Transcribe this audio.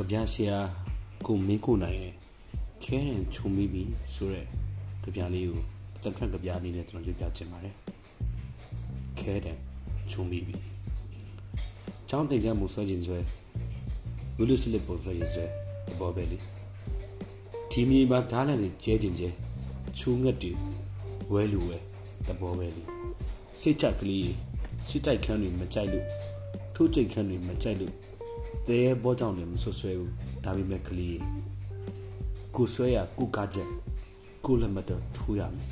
ကဗျာဆရာကိုမင်းကိုနိုင်ရဲ့ခဲရင်ခြုံမိပြီဆိုတဲ့ကဗျာလေးကိုအသက်ထွက်ကဗျာလေးနဲ့ကျွန်တော်ရွတ်ပြချင်ပါတယ်ခဲတယ်ခြုံမိပြီចောင်းတင်ပြမှုဆွဲခြင်းဆွဲလူလူစလစ်ပေါ်ဆွဲခြင်းဆွဲဘောပဲလေဒီမြေမှာဓာတ်လည်းကျဲခြင်းကျဲချူငတ်တူဝဲလူဝဲတဘောပဲလေစိတ်ချက်ကလေးစစ်တိုက်ခန်းတွေမကြိုက်လို့ထိုးကြိတ်ခန်းတွေမကြိုက်လို့ တဲဘောကြောင့်လည်းမဆွဆွဲဘူးဒါပေမဲ့ကလေးကိုဆွဲရကိုကားချက်ကိုလက်မတော်ထိုးရမယ်